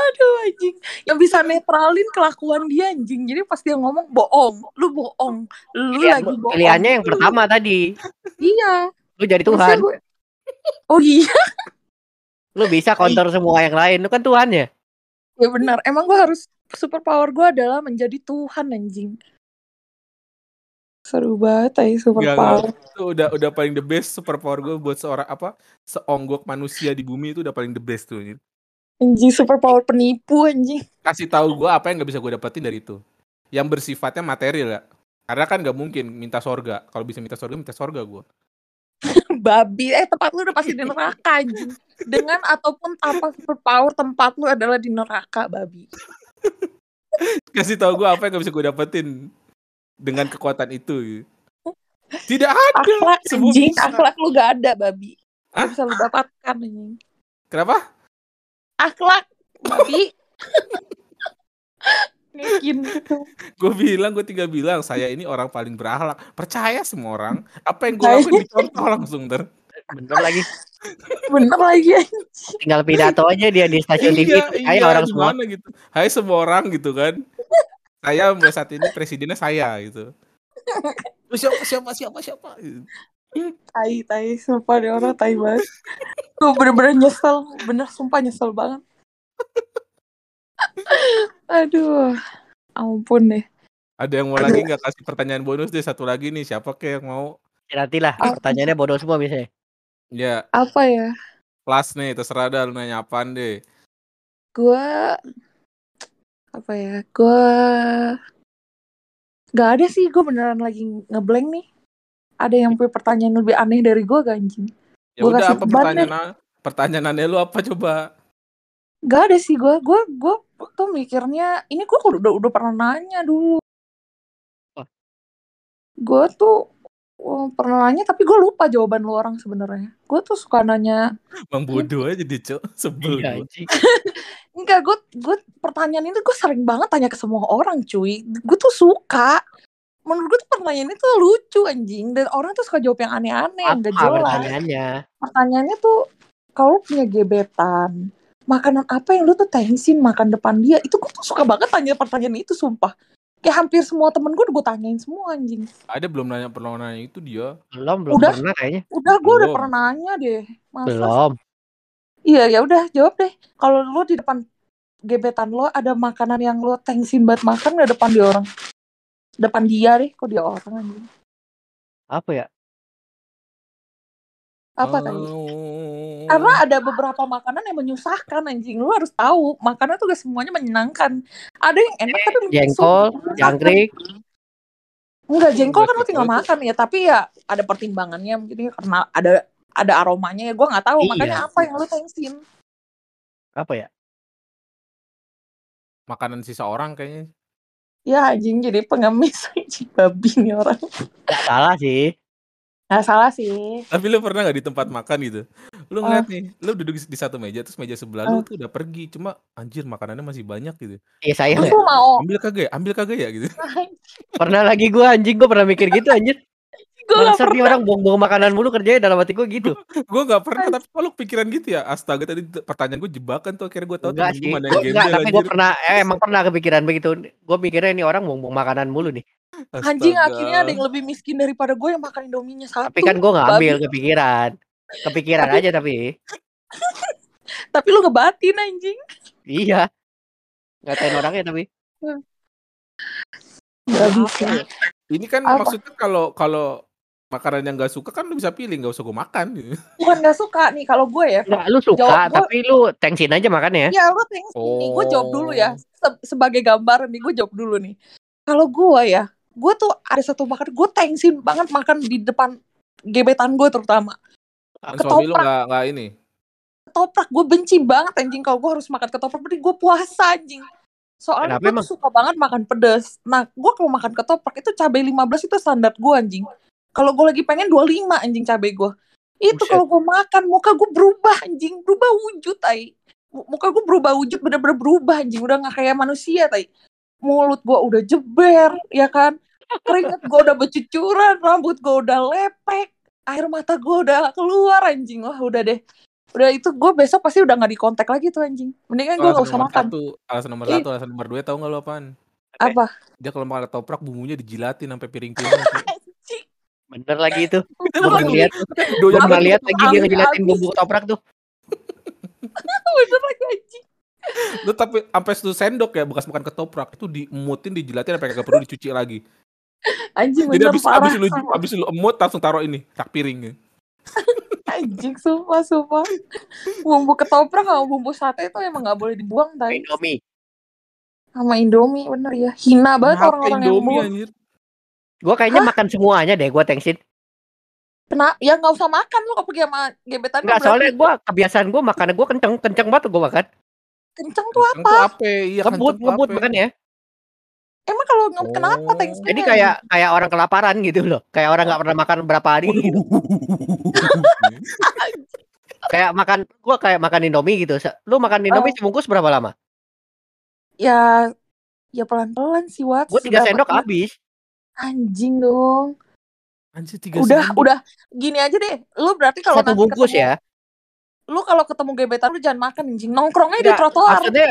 Aduh anjing. Yang bisa netralin kelakuan dia anjing. Jadi pas dia ngomong bohong. Lu bohong. Lu Pilihan- lagi bohong. Pilihannya yang Lu- pertama tadi, Iya. lu jadi Tuhan. gue- Oh iya. Lu bisa counter semua yang lain, lu kan Tuhannya. Ya benar. Emang gue harus superpower gue adalah menjadi Tuhan anjing. Seru banget ya Nggak, superpower. nggak. Itu udah udah paling the best superpower gue buat seorang apa seonggok manusia di bumi itu udah paling the best tuh. Anjing superpower penipu anjing. Kasih tahu gue apa yang nggak bisa gue dapetin dari itu. Yang bersifatnya material ya. Karena kan nggak mungkin minta sorga. Kalau bisa minta sorga, minta sorga gue. [laughs] Babi. Eh tempat lu udah pasti di neraka anjing. Dengan ataupun tanpa superpower tempat lu adalah di neraka babi. [laughs] Kasih tahu gue apa yang nggak bisa gue dapetin dengan kekuatan itu. Tidak ada. Akhlak anjing. Akhlak lu gak ada babi. Gak bisa lu dapatkan anjing. Kenapa? Akhlak gitu. Gue bilang, gue tinggal bilang saya ini orang paling berakhlak. Percaya semua orang. Apa yang gue lakuin dicontoh langsung ter. Bener lagi. Bener lagi. Tinggal pidato aja dia di stasiun TV, kayak orang semua. gitu. Hai semua orang gitu kan. saya saat ini presidennya saya gitu. Siapa siapa siapa siapa. Gitu. Tai, tai. Sumpah deh orang tai banget. Gue bener-bener nyesel. Bener sumpah nyesel banget. Aduh. Ampun deh. Ada yang mau lagi nggak kasih pertanyaan bonus deh satu lagi nih siapa kek yang mau? Ya, Nantilah pertanyaannya bodoh semua biasanya. Ya, Apa ya? kelas nih terserah dah lu nanya apaan deh. Gue... Apa ya? Gue... Gak ada sih. Gue beneran lagi ngeblank nih. Ada yang punya pertanyaan lebih aneh dari gue gak anjing? Ya Gua udah kasih apa beban pertanyaan pertanyaannya lu apa coba? Gak ada sih gue. Gue gue tuh mikirnya... Ini gue udah, udah pernah nanya dulu. Gue tuh oh, pernah nanya tapi gue lupa jawaban lu orang sebenarnya. Gue tuh suka nanya Bang bodoh aja deh, Cok. Sebel Iya, gua. anjing. [laughs] Enggak, gue gue pertanyaan itu gue sering banget tanya ke semua orang, cuy. Gue tuh suka. Menurut gue tuh pertanyaan itu lucu anjing dan orang tuh suka jawab yang aneh-aneh yang gak jelas. pertanyaannya? Pertanyaannya tuh kalau punya gebetan, makanan apa yang lu tuh tensin makan depan dia? Itu gue tuh suka banget tanya pertanyaan itu, sumpah. Kayak hampir semua temen gue udah gue tanyain semua anjing. Ada belum nanya pernah nanya itu dia. Belum, belum Udah? pernah kayaknya. Udah gue udah pernah nanya deh. Masa Belum. Iya ya udah jawab deh. Kalau lu di depan gebetan lo ada makanan yang lo tensin banget makan nggak depan dia orang? Depan dia deh, kok dia orang anjing. Apa ya? Apa tadi? Oh. Karena ada beberapa makanan yang menyusahkan anjing. Lu harus tahu, makanan tuh gak semuanya menyenangkan. Ada yang enak tapi Jengkol, jangkrik. Enggak, jengkol kan lu tinggal makan ya, tapi ya ada pertimbangannya mungkin ya karena ada ada aromanya ya gue nggak tahu Iya. makanya apa yang lu tensin Apa ya? Makanan sisa orang kayaknya. Ya anjing jadi pengemis [laughs] anjing babi nih orang Gak salah sih. Nggak salah sih. Tapi lu pernah nggak di tempat makan gitu? Lu Eh. ngeliat nih, lu duduk di satu meja terus meja sebelah lu Eh. tuh udah pergi, cuma anjir makanannya masih banyak gitu. Iya sayang Terus ya. lu mau? Ambil kagak ya? Ambil kagak ya gitu. [laughs] Pernah lagi gua anjing gua pernah mikir gitu anjir. Gue gak pernah. orang buang-buang makanan mulu kerjanya dalam hati gua gitu. [laughs] Gue nggak pernah, tapi kok lu pikiran gitu ya? Astaga tadi pertanyaan gue jebakan tuh akhirnya gue tahu Enggak sih. gue mana Gua yang enggak, tapi gua anjir. pernah eh, emang pernah kepikiran begitu. Gua mikirnya ini orang buang-buang makanan mulu nih. Anjing akhirnya ada yang Astaga. lebih miskin daripada gue yang makan Indominya satu. Tapi kan gua nggak babi. ambil kepikiran. Kepikiran Tapi- aja tapi. [laughs] Tapi lu ngebatin anjing. Iya. Ngatain orangnya tapi. Gak Apa bisa. ya? Ini kan Apa? maksudnya kalau kalau makanan yang gak suka kan lu bisa pilih, nggak usah gue makan gitu. [laughs] Bukan gak suka nih kalau gue ya. Enggak, lu suka Jawab gua- tapi lu tensin aja makannya. Ya lu thanks nih. Gue jawab dulu ya. Oh. Se- sebagai gambaran nih gue jawab dulu nih. Kalau gue ya, gue tuh ada satu makan gue thanksin banget makan di depan gebetan gue terutama. Kan Ketoprak. lu nggak nggak ini. Ketoprak gue benci banget anjing kalau gue harus makan ketoprak. Berarti gue puasa anjing. Soalnya gue suka banget makan pedas. Nah, gue kalau makan ketoprak itu cabai 15 itu standar gue anjing. Kalau gue lagi pengen 25 anjing cabai gue. Itu kalau gue makan muka gue berubah anjing, berubah wujud tai. Mu- Muka gue berubah wujud bener-bener berubah anjing, udah gak kayak manusia tai. Mulut gue udah jeber, ya kan? Keringet gue udah bercucuran, rambut gue udah lepek, air mata gue udah keluar anjing. Wah udah deh. Udah itu gue besok pasti udah gak di kontak lagi tuh anjing. Mendingan gue gak Alasan usah makan. satu, alasan nomor Ih. satu, alasan nomor dua tahu nggak lu apaan? Apa? Dia kalau makan ketoprak bumbunya dijilatin sampai piring-piring. [laughs] Anjing. Bener lagi itu. [laughs] Pernah lagi. lihat. Doyan [laughs] pernah lihat lagi dia abis. bumbu ketoprak tuh. [laughs] Bener lagi anjing. Lu tapi sampai satu sendok ya bekas makan ketoprak itu dimutin, dijilatin sampai kagak perlu dicuci lagi. Anjing Jadi abis, parah. abis lu abis lu emut langsung taruh ini rak piring. Anjing sumpah sumpah. Bumbu ketoprak sama bumbu sate itu emang gak boleh dibuang tai. Indomie. Sama Indomie bener ya. Hina banget orang-orang yang Indomie anjir? Gua kayaknya makan semuanya deh gua thanksin. Kena, ya nggak usah makan lu kalau pergi sama gebetan berarti soalnya gua kebiasaan gua makannya gua kenceng, kenceng banget gua makan. kenceng tuh Kenceng apa? tuh apa? Iya Ngebut, makan ya. Emang kalau nge- kenapa Oh. Thanksgiving? Jadi kayak kayak orang kelaparan gitu loh. Kayak orang nggak pernah makan berapa hari gitu. [laughs] Kayak makan gua kayak makan Indomie gitu. Lu makan Indomie Oh. sebungkus berapa lama? ya ya pelan-pelan sih Wat. Gua tiga sendok habis. Anjing dong. Anjir tiga Udah, sendok. udah gini aja deh. Lu berarti kalau Satu bungkus ketemu, ya. Lu kalau ketemu gebetan lu jangan makan anjing. Nongkrongnya di Enggak, trotoar. Maksudnya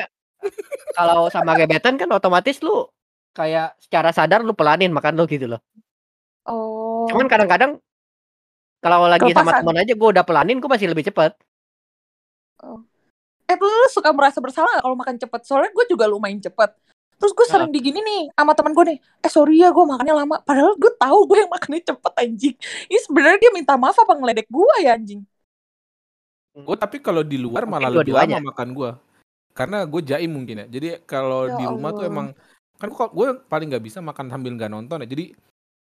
kalau sama gebetan kan otomatis lu kayak secara sadar lu pelanin makan lu gitu loh. Oh. Cuman kadang-kadang kalau lagi sama temen aja gua udah pelanin gua masih lebih cepet. Eh lu, lu suka merasa bersalah gak kalau makan cepet? Soalnya gue juga lumayan cepet. Terus gue Nah. sering digini nih sama teman gue nih. Eh sorry ya gue makannya lama. Padahal gue tahu gue yang makannya cepet anjing. Ini sebenarnya dia minta maaf apa ngeledek gue ya anjing? Gue tapi kalau di luar Mungkin malah lebih lama makan gue. Karena gue jaim mungkin ya. Jadi kalau Ya di rumah tuh Allah. emang kan gue gue paling nggak bisa makan sambil nggak nonton ya. Jadi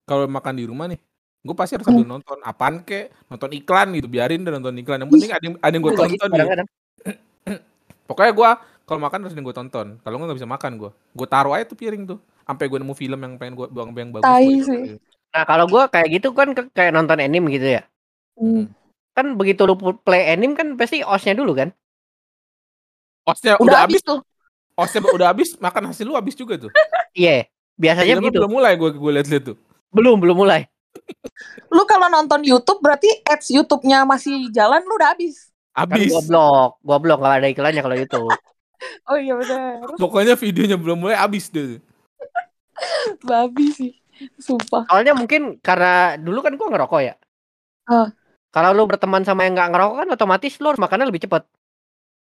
kalau makan di rumah nih, gue pasti harus Hmm. sambil nonton. Apaan kek? Nonton iklan gitu. Biarin deh nonton iklan. Yang penting ada yang, ada yang gue Gua tonton. gitu. [clears throat] Pokoknya gue kalau makan harus yang gue tonton. Kalau nggak nggak bisa makan gue. Gue taruh aja tuh piring tuh. Sampai gue nemu film yang pengen gue buang yang bagus. Tai gua sih. ikutin. Nah, kalau gua kayak gitu kan ke- kayak nonton anime gitu ya. Hmm. Kan begitu lu play anime kan pasti osnya dulu kan? Osnya Udah, udah habis tuh. Osnya udah habis, makan hasil lu habis juga tuh. [laughs] Iya. Biasanya Filmnya begitu. belum mulai gue gue liat-liat tuh. Belum, belum mulai. [laughs] Lu kalau nonton YouTube berarti ads YouTube-nya masih jalan lu udah habis. Kan Habis. gua blok, gua blok nggak ada iklannya kalau YouTube. Oh iya benar. Pokoknya videonya belum mulai habis deh. [laughs] Babi sih. Sumpah. Soalnya mungkin karena dulu kan gua ngerokok ya. Ah. Kalau lu berteman sama yang nggak ngerokok kan otomatis lu harus makannya lebih cepet.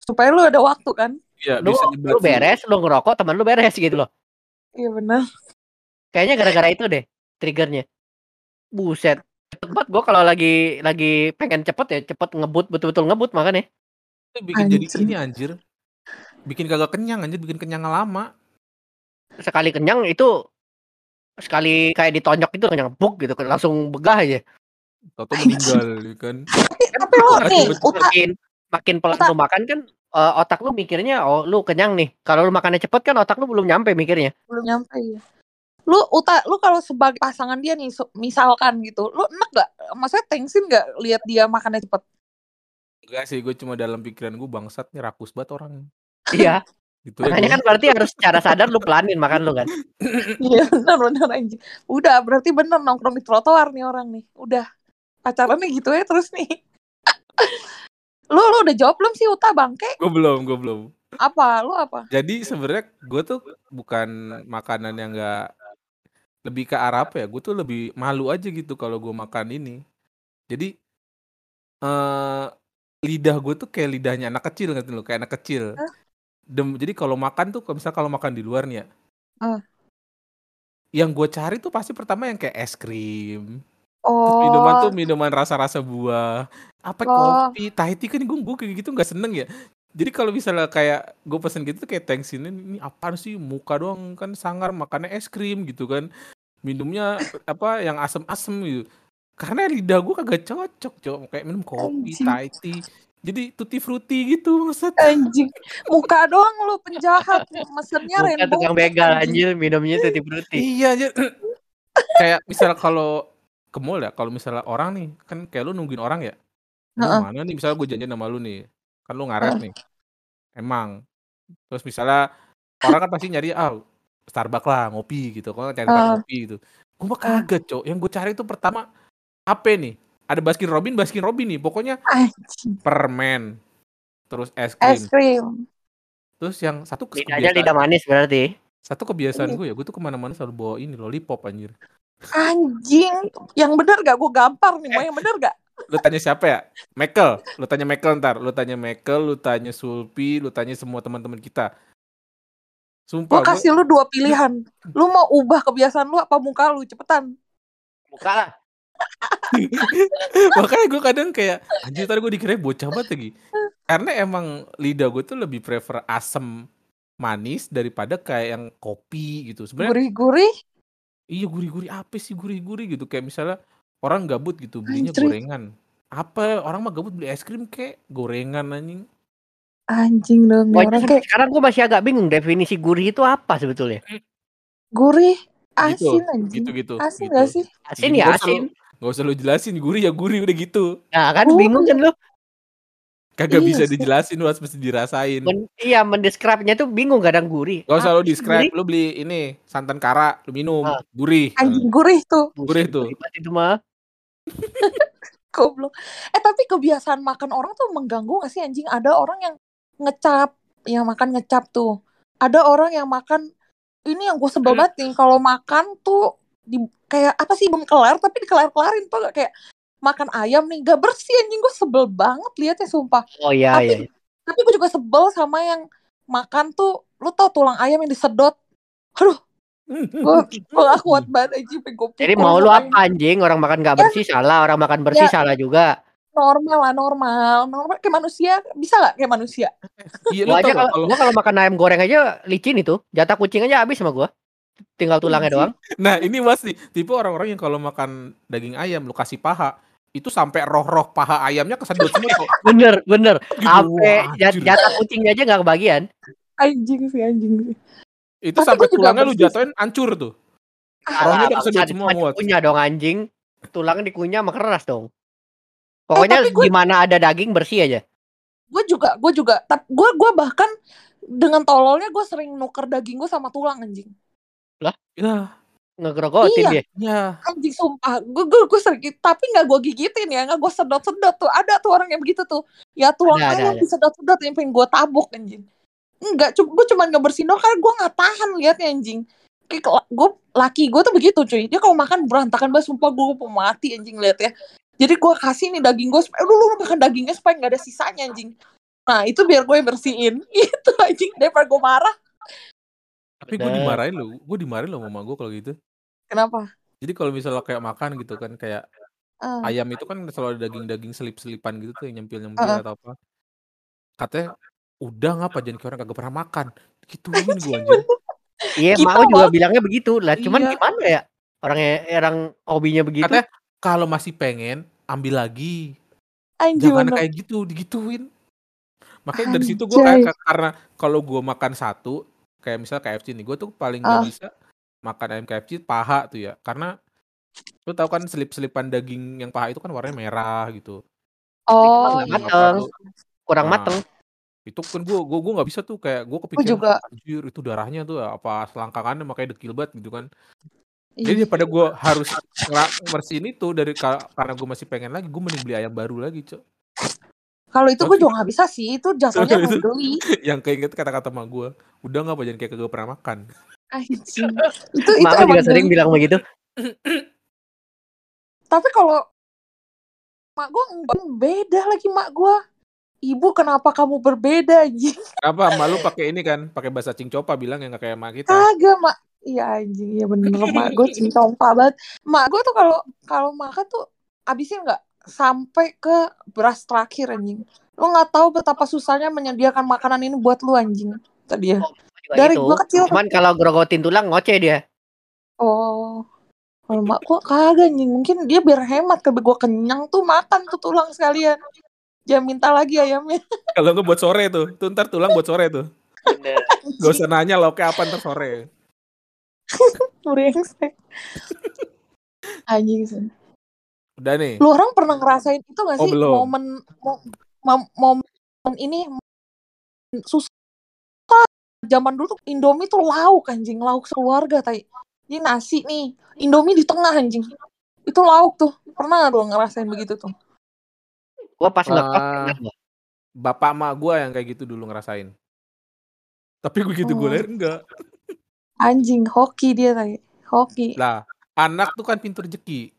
Supaya lu ada waktu kan? Iya, Lu, bisa lu beres, lu ngerokok, teman lu beres gitu loh. Iya benar. Kayaknya gara-gara itu deh triggernya. Buset. Cepet banget gua kalau lagi lagi pengen cepet ya, cepet ngebut betul-betul ngebut makanya. Itu bikin jadi Anjir. ini anjir. Bikin kagak kenyang anjir, bikin kenyang lama. Sekali kenyang itu sekali kayak ditonjok itu kenyang buk gitu langsung begah aja. Tahu meninggal ya kan. Tapi lu Makin nih, makin makin pelan Otak. lu makan kan eh, otak lu mikirnya oh lu kenyang nih kalau lu makannya cepet kan otak lu belum nyampe mikirnya belum nyampe ya. Lu Uta, lu kalau sebagai pasangan dia nih, misalkan gitu, lu enak gak? Maksudnya tensin gak lihat dia makannya cepet? Enggak sih, gue cuma dalam pikiran gue bangsat nih rakus banget orang. Iya. Gitu ya Makanya kan berarti harus secara sadar lu pelanin makan lu kan. Iya bener-bener anjing. Udah berarti bener nongkrong di trotoar nih orang nih. Udah pacarannya gitu ya terus nih. [laughs] lu lu udah jawab belum sih Uta bangke? Gue belum, gue belum. Apa? Lu apa? Jadi sebenarnya gue tuh bukan makanan yang enggak lebih ke arah apa ya? Gue tuh lebih malu aja gitu kalau gue makan ini. Jadi eh lidah gue tuh kayak lidahnya anak kecil ngerti lo, kayak anak kecil. Hah? Dem, jadi kalau makan tuh, kalau misal kalau makan di luar nih ya, Ah. yang gue cari tuh pasti pertama yang kayak es krim. Terus minuman Oh, tuh minuman rasa-rasa buah. Apa oh, kopi, Thai tea kan gue gue kayak gitu nggak seneng ya. Jadi kalau misalnya kayak gue pesen gitu tuh kayak thanks ini ini apaan sih muka doang kan sangar makannya es krim gitu kan. Minumnya [laughs] apa yang asem-asem gitu. Karena lidah gue kagak cocok, cok kayak minum kopi, anjing, Thai tea. Jadi tutti frutti gitu maksud. anjing. Muka doang lu penjahat. Mesennya Muka rainbow tukang begal anjing. anjir minumnya tutti frutti. Iya aja. kayak misal kalau ke mall ya, kalau misalnya orang nih, kan kayak lu nungguin orang ya. Lu mana nih misalnya gue janjian sama lu nih. Kan lu ngaret Heeh. nih. Emang. Terus misalnya orang kan pasti nyari ah Starbucks lah, ngopi gitu. Kalau cari Heeh. ngopi gitu. Gue mah kagak, Cok. Yang gue cari itu pertama apa nih? Ada Baskin Robin, Baskin Robin nih. Pokoknya Anjing. permen. Terus es Es krim. krim. Terus yang satu kes- Lidahnya kebiasaan lidah manis berarti. satu kebiasaan Iya. gue ya, gue tuh ke mana-mana selalu bawa ini lollipop anjir. Anjing. Yang bener gak? Gue gampar nih. Mau Eh, yang bener gak? lu tanya siapa ya? Michael. Lu tanya Michael ntar. Lu tanya Michael, lu tanya Sulpi, lu tanya semua teman-teman kita. Gue Sumpah gue kasih lu dua pilihan. Lu mau ubah kebiasaan lu apa muka lu? Cepetan. Muka lah. [laughs] makanya gue kadang kayak anjir tadi gue dikira bocah banget lagi. Karena emang lidah gue tuh lebih prefer asam manis daripada kayak yang kopi gitu. Sebenarnya Gurih-gurih. iya gurih-gurih apa sih gurih-gurih gitu kayak misalnya orang gabut gitu belinya Anjir. gorengan. Apa orang mah gabut beli es krim kayak gorengan anjing. Anjing dong. Pokoknya Orang kayak sekarang gue masih agak bingung definisi gurih itu apa sebetulnya. gurih. Gitu, Asin anjing. gitu-gitu. Asin gitu. gak sih? Asin Gitu, ya usah gak usah lu jelasin gurih ya gurih udah gitu. Nah kan Gurih. bingung kan lu. Kagak Iya bisa dijelasin lu harus mesti dirasain. Men, iya mendescribe-nya tuh bingung kadang gurih. Gak usah Apa lu describe, lu beli ini santan kara, lu minum, Ah. gurih. Anjing gurih tuh. gurih tuh. itu mah. [laughs] Goblok. Eh tapi kebiasaan makan orang tuh mengganggu gak sih anjing? Ada orang yang ngecap, yang makan ngecap tuh. Ada orang yang makan ini yang gue sebel Hmm. banget nih kalau makan tuh di kayak apa sih belum kelar tapi dikelar-kelarin tuh kayak makan ayam nih gak bersih anjing gue sebel banget liatnya sumpah. Oh iya Tapi iya. tapi gue juga sebel sama yang makan tuh lu tau tulang ayam yang disedot. Aduh, gue [laughs] gue gak kuat banget anjing Jadi mau lu apa anjing? Orang makan gak Ya, bersih salah, orang makan bersih ya salah juga. normal lah normal normal kayak manusia bisa gak kayak manusia Iya lu Gua aja tau gak kalau kalau gua kalau makan ayam goreng aja licin itu. Jatah kucing aja habis sama gua. Tinggal tulangnya anjing doang. Nah ini mas nih tipe orang-orang yang kalau makan daging ayam lu kasih paha itu sampai roh-roh paha ayamnya kesedot semua kok. [laughs] Bener, bener. Gitu, Sampai anjir. jatah kucingnya aja nggak kebagian. anjing sih anjing sih Itu tapi sampai tulangnya lu jatuhin hancur tuh. ah, Rohnya udah kesedot semua muat. cukunya dong anjing. Tulangnya dikunyah sama keras dong. eh Pokoknya tapi gue di mana ada daging bersih aja. gue juga gue juga tapi gue gue bahkan dengan tololnya gue sering nuker daging gue sama tulang anjing Lah, Ya, ngegerogotin iya dia. ya. anjing sumpah. Gue gue gue sering gitu. tapi nggak gue gigitin ya nggak gue sedot sedot tuh. Ada tuh orang yang begitu tuh. Ya tulang Ada, ayam ada. disedot sedot yang pengen gue tabuk anjing. Enggak cu gue cuma ngebersihin doang karena gue nggak tahan liatnya anjing. Kayak gue laki gue tuh begitu cuy. Dia kalau makan berantakan banget sumpah gue mau mati anjing liat ya. Jadi gue kasih nih daging gue supaya lu lu makan dagingnya supaya nggak ada sisanya anjing. Nah itu biar gue yang bersihin. [laughs] Itu anjing daripada gue marah Tapi gue dimarahin lo, gue dimarahin lo mama gue kalau gitu. kenapa Jadi kalau misalnya kayak makan gitu kan kayak Ah, ayam itu kan selalu ada daging-daging selip-selipan gitu tuh yang nyempil-nyempil Heeh. atau apa. Katanya udah ngapa jangan kayak orang kagak pernah makan. Gituin gue anjir. bener Iya, kita mau juga bilangnya begitu lah. Cuman Iya. gimana ya? Orangnya orang hobinya begitu. Katanya kalau masih pengen ambil lagi. anjing Jangan bener kayak gitu, digituin. Makanya dari situ gue kayak karena kalau gue makan satu kayak misal KFC nih, gue tuh paling nggak ah bisa makan ayam KFC paha tuh ya, karena lu tahu kan selip-selipan daging yang paha itu kan warnanya merah gitu. Oh, nggak iya. mateng, Tuh. kurang Nah, mateng. itu kan gua gua gua nggak bisa tuh kayak gua Gue kepikiran juga. anjir itu darahnya tuh apa selangkangannya makanya dekil banget gitu kan. Iya. Jadi daripada gua harus bersihin itu dari ka karena gua masih pengen lagi, gua mending beli ayam baru lagi, Cok. Kalau itu gue juga nggak bisa sih, itu jatuhnya geli. [laughs] yang keinget kata-kata emak gua, "Udah nggak apa jangan kayak kagak pernah makan." Anjing. [laughs] Itu itu emang juga sering bilang begitu. Tapi kalau mak gue beda lagi mak gue. Ibu kenapa kamu berbeda anjing? [laughs] Kenapa emak lu pakai ini kan, pakai bahasa Cingcopa bilang yang nggak kayak emak kita. Kagak mak. Iya anjing, iya bener mak gue cincompa banget. Mak gue tuh kalau kalau makan tuh abisin nggak sampai ke beras terakhir anjing. Lu nggak tahu betapa susahnya menyediakan makanan ini buat lu anjing. Tadi ya. Oh, Dari gitu. gue kecil. Cuman kalau grogotin tulang ngoceh dia. Oh. Kalau mak gue kagak anjing. Mungkin dia biar hemat. Kalau gue kenyang tuh makan tuh tulang sekalian. Jangan minta lagi ayamnya. [laughs] Kalau nggak buat sore tuh, tuh ntar tulang buat sore tuh. Bener. [laughs] Gak usah nanya lauknya apa ntar sore. Brengsek. Anjing sih. Udah nih. Lu orang pernah ngerasain itu gak Oh sih belum. momen mo- mom- momen ini susah zaman dulu tuh Indomie tuh lauk anjing lauk sekeluarga tai ini nasi nih Indomie di tengah anjing itu lauk tuh pernah gak lu ngerasain begitu tuh Gua pas ngekos gua. bapak emak gua yang kayak gitu dulu ngerasain. Tapi begitu gue oh lahir enggak. anjing hoki dia tai hoki Lah, anak tuh kan pintu rezeki.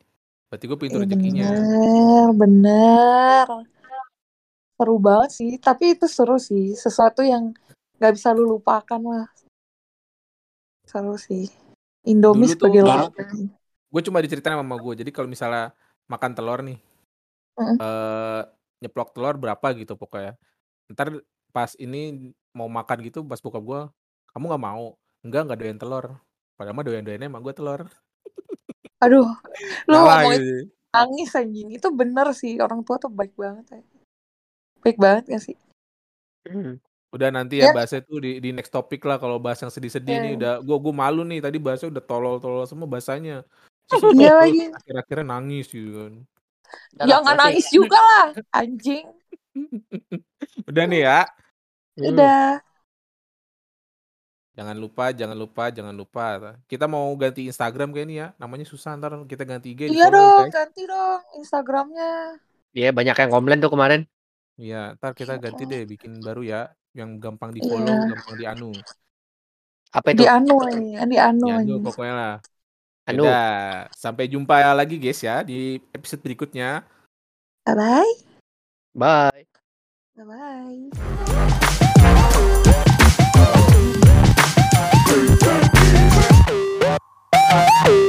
Berarti gue pintu Iya rezekinya. bener bener seru banget sih tapi itu seru sih sesuatu yang nggak bisa lu lupakan lah seru sih Indomie Dulu sebagai lauk gue cuma diceritain sama gue. Jadi kalau misalnya makan telur nih, Mm. nyeplok telur berapa gitu pokoknya. Ntar pas ini mau makan gitu pas buka gue, kamu nggak mau? Enggak, nggak doyan telur. Padahal mah doyan-doyannya emang gue telur. Aduh lu ngomongin gitu. nangis anjing itu bener sih orang tua tuh baik banget ya baik banget gak sih Hmm. Udah nanti ya ya bahasnya tuh di, di next topik lah kalau bahas yang sedih-sedih nih ya udah gue gue malu nih tadi bahasnya udah tolol-tolol semua bahasanya. [laughs] Iya lagi akhir-akhirnya nangis gitu kan. Lah, ya nangis juga lah anjing [laughs] Udah nih ya. Hmm. udah Jangan lupa, jangan lupa, jangan lupa. Kita mau ganti Instagram kayaknya ya. Namanya susah ntar kita ganti IG di iya ya dong guys. ganti dong Instagramnya Iya banyak yang komplain tuh kemarin. Iya, ntar kita ganti deh bikin baru ya. Yang gampang di iya follow, gampang di anu. Apa di itu? anu ya di anu Di anu pokoknya lah. Anu. Udah, sampai jumpa lagi guys ya di episode berikutnya. bye bye Bye. bye bye Woo!